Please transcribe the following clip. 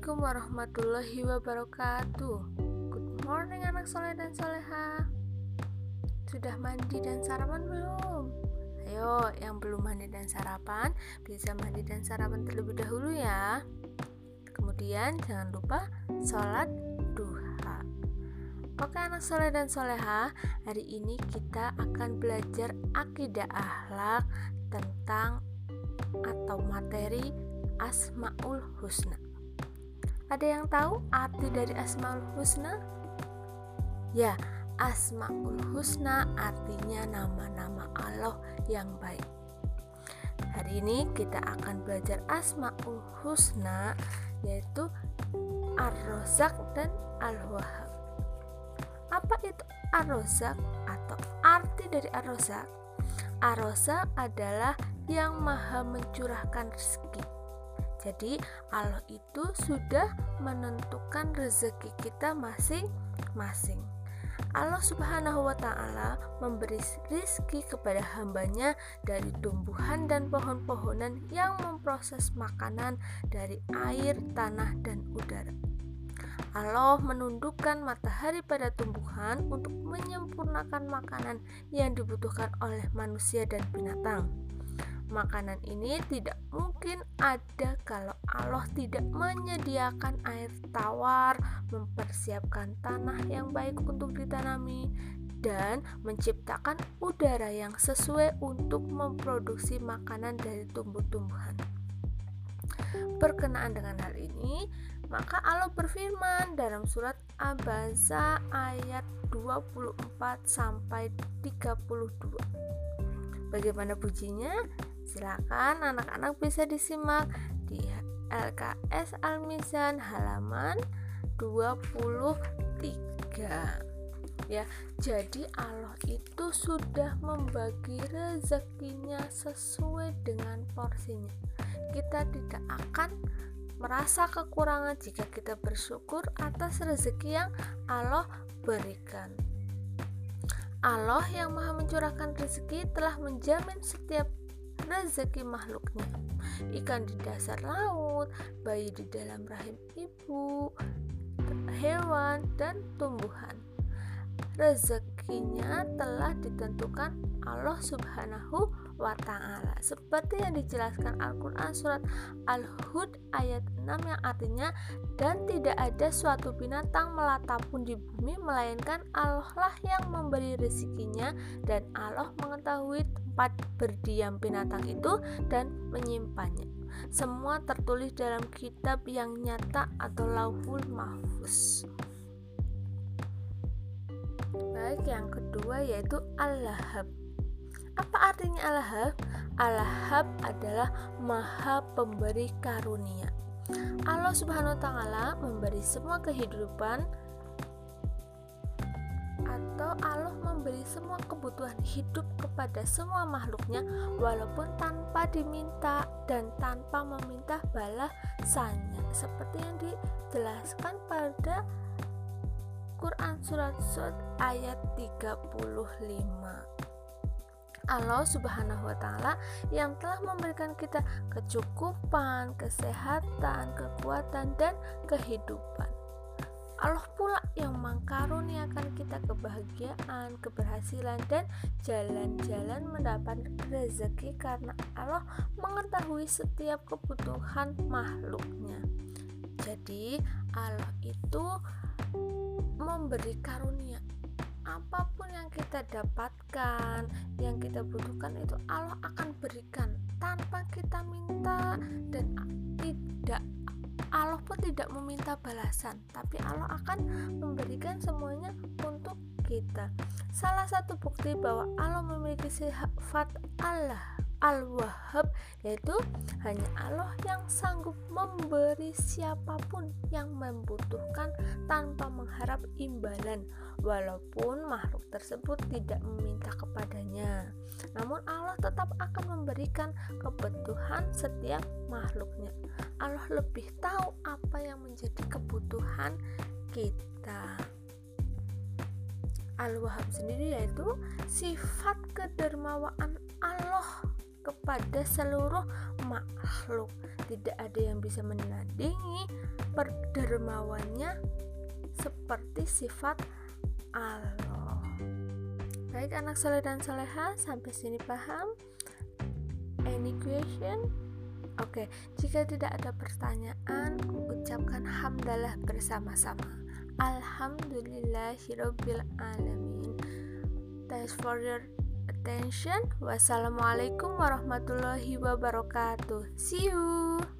Assalamualaikum warahmatullahi wabarakatuh. Good morning anak soleh dan soleha. Sudah mandi dan sarapan belum? Ayo yang belum mandi dan sarapan Bisa mandi dan sarapan terlebih dahulu ya. Kemudian jangan lupa sholat duha. Oke anak soleh dan soleha Hari ini kita akan belajar akidah akhlak Tentang atau materi Asmaul Husna ada yang tahu arti dari Asmaul Husna? Ya, Asmaul Husna artinya nama-nama Allah yang baik. Hari ini kita akan belajar Asmaul Husna yaitu Ar-Rozak dan Al-Wahhab. Apa itu Ar-Rozak atau arti dari Ar-Rozak? Ar-Rozak adalah yang maha mencurahkan rezeki jadi Allah itu sudah menentukan rezeki kita masing-masing. Allah Subhanahu wa Ta'ala memberi rizki kepada hambanya dari tumbuhan dan pohon-pohonan yang memproses makanan dari air, tanah, dan udara. Allah menundukkan matahari pada tumbuhan untuk menyempurnakan makanan yang dibutuhkan oleh manusia dan binatang. Makanan ini tidak mungkin ada kalau Allah tidak menyediakan air tawar, mempersiapkan tanah yang baik untuk ditanami, dan menciptakan udara yang sesuai untuk memproduksi makanan dari tumbuh-tumbuhan. Berkenaan dengan hal ini, maka Allah berfirman dalam surat Abasa ayat 24 sampai 32. Bagaimana pujinya? Silakan anak-anak bisa disimak di LKS Al-Mizan halaman 23 ya jadi Allah itu sudah membagi rezekinya sesuai dengan porsinya. Kita tidak akan merasa kekurangan jika kita bersyukur atas rezeki yang Allah berikan. Allah yang maha mencurahkan rezeki telah menjamin setiap rezeki makhluknya ikan di dasar laut, bayi di dalam rahim ibu, hewan, dan tumbuhan. Rezekinya telah ditentukan Allah Subhanahu wa taala. Seperti yang dijelaskan Al-Qur'an surat Al-Hud ayat 6 yang artinya dan tidak ada suatu binatang melata pun di bumi melainkan Allah lah yang memberi rezekinya dan Allah mengetahui tempat berdiam binatang itu dan menyimpannya. Semua tertulis dalam kitab yang nyata atau lauhul mahfuz. Baik, yang kedua yaitu Allahab. Apa artinya? Allahab adalah Maha Pemberi Karunia. Allah Subhanahu wa taala memberi semua kehidupan atau Allah memberi semua kebutuhan hidup kepada semua makhluknya walaupun tanpa diminta dan tanpa meminta balasannya seperti yang dijelaskan pada Quran surat Sud ayat 35 Allah Subhanahu wa taala yang telah memberikan kita kecukupan, kesehatan, kekuatan dan kehidupan. Allah pula yang mengkaruniakan kita kebahagiaan, keberhasilan, dan jalan-jalan mendapat rezeki karena Allah mengetahui setiap kebutuhan makhluknya. Jadi, Allah itu memberi karunia apa pun yang kita dapatkan, yang kita butuhkan itu Allah akan berikan tanpa kita minta dan tidak Allah pun tidak meminta balasan, tapi Allah akan memberikan semuanya untuk kita. Salah satu bukti bahwa Allah memiliki sifat Allah Al-Wahhab yaitu hanya Allah yang sanggup memberi siapa pun yang membutuhkan tanpa mengharap imbalan walaupun makhluk tersebut tidak meminta kepadanya. Namun Allah tetap akan memberikan kebutuhan setiap makhluknya. Allah lebih tahu apa yang menjadi kebutuhan kita. Al-Wahhab sendiri yaitu sifat kedermawaan Allah kepada seluruh makhluk. Tidak ada yang bisa menandingi perdermawannya seperti sifat Allah. Baik anak soleh dan soleha, sampai sini paham? Any question? Oke, jika tidak ada pertanyaan, ucapkan hamdalah bersama-sama. Alhamdulillahirabbil alamin. Thanks for your attention. Wassalamualaikum warahmatullahi wabarakatuh. See you.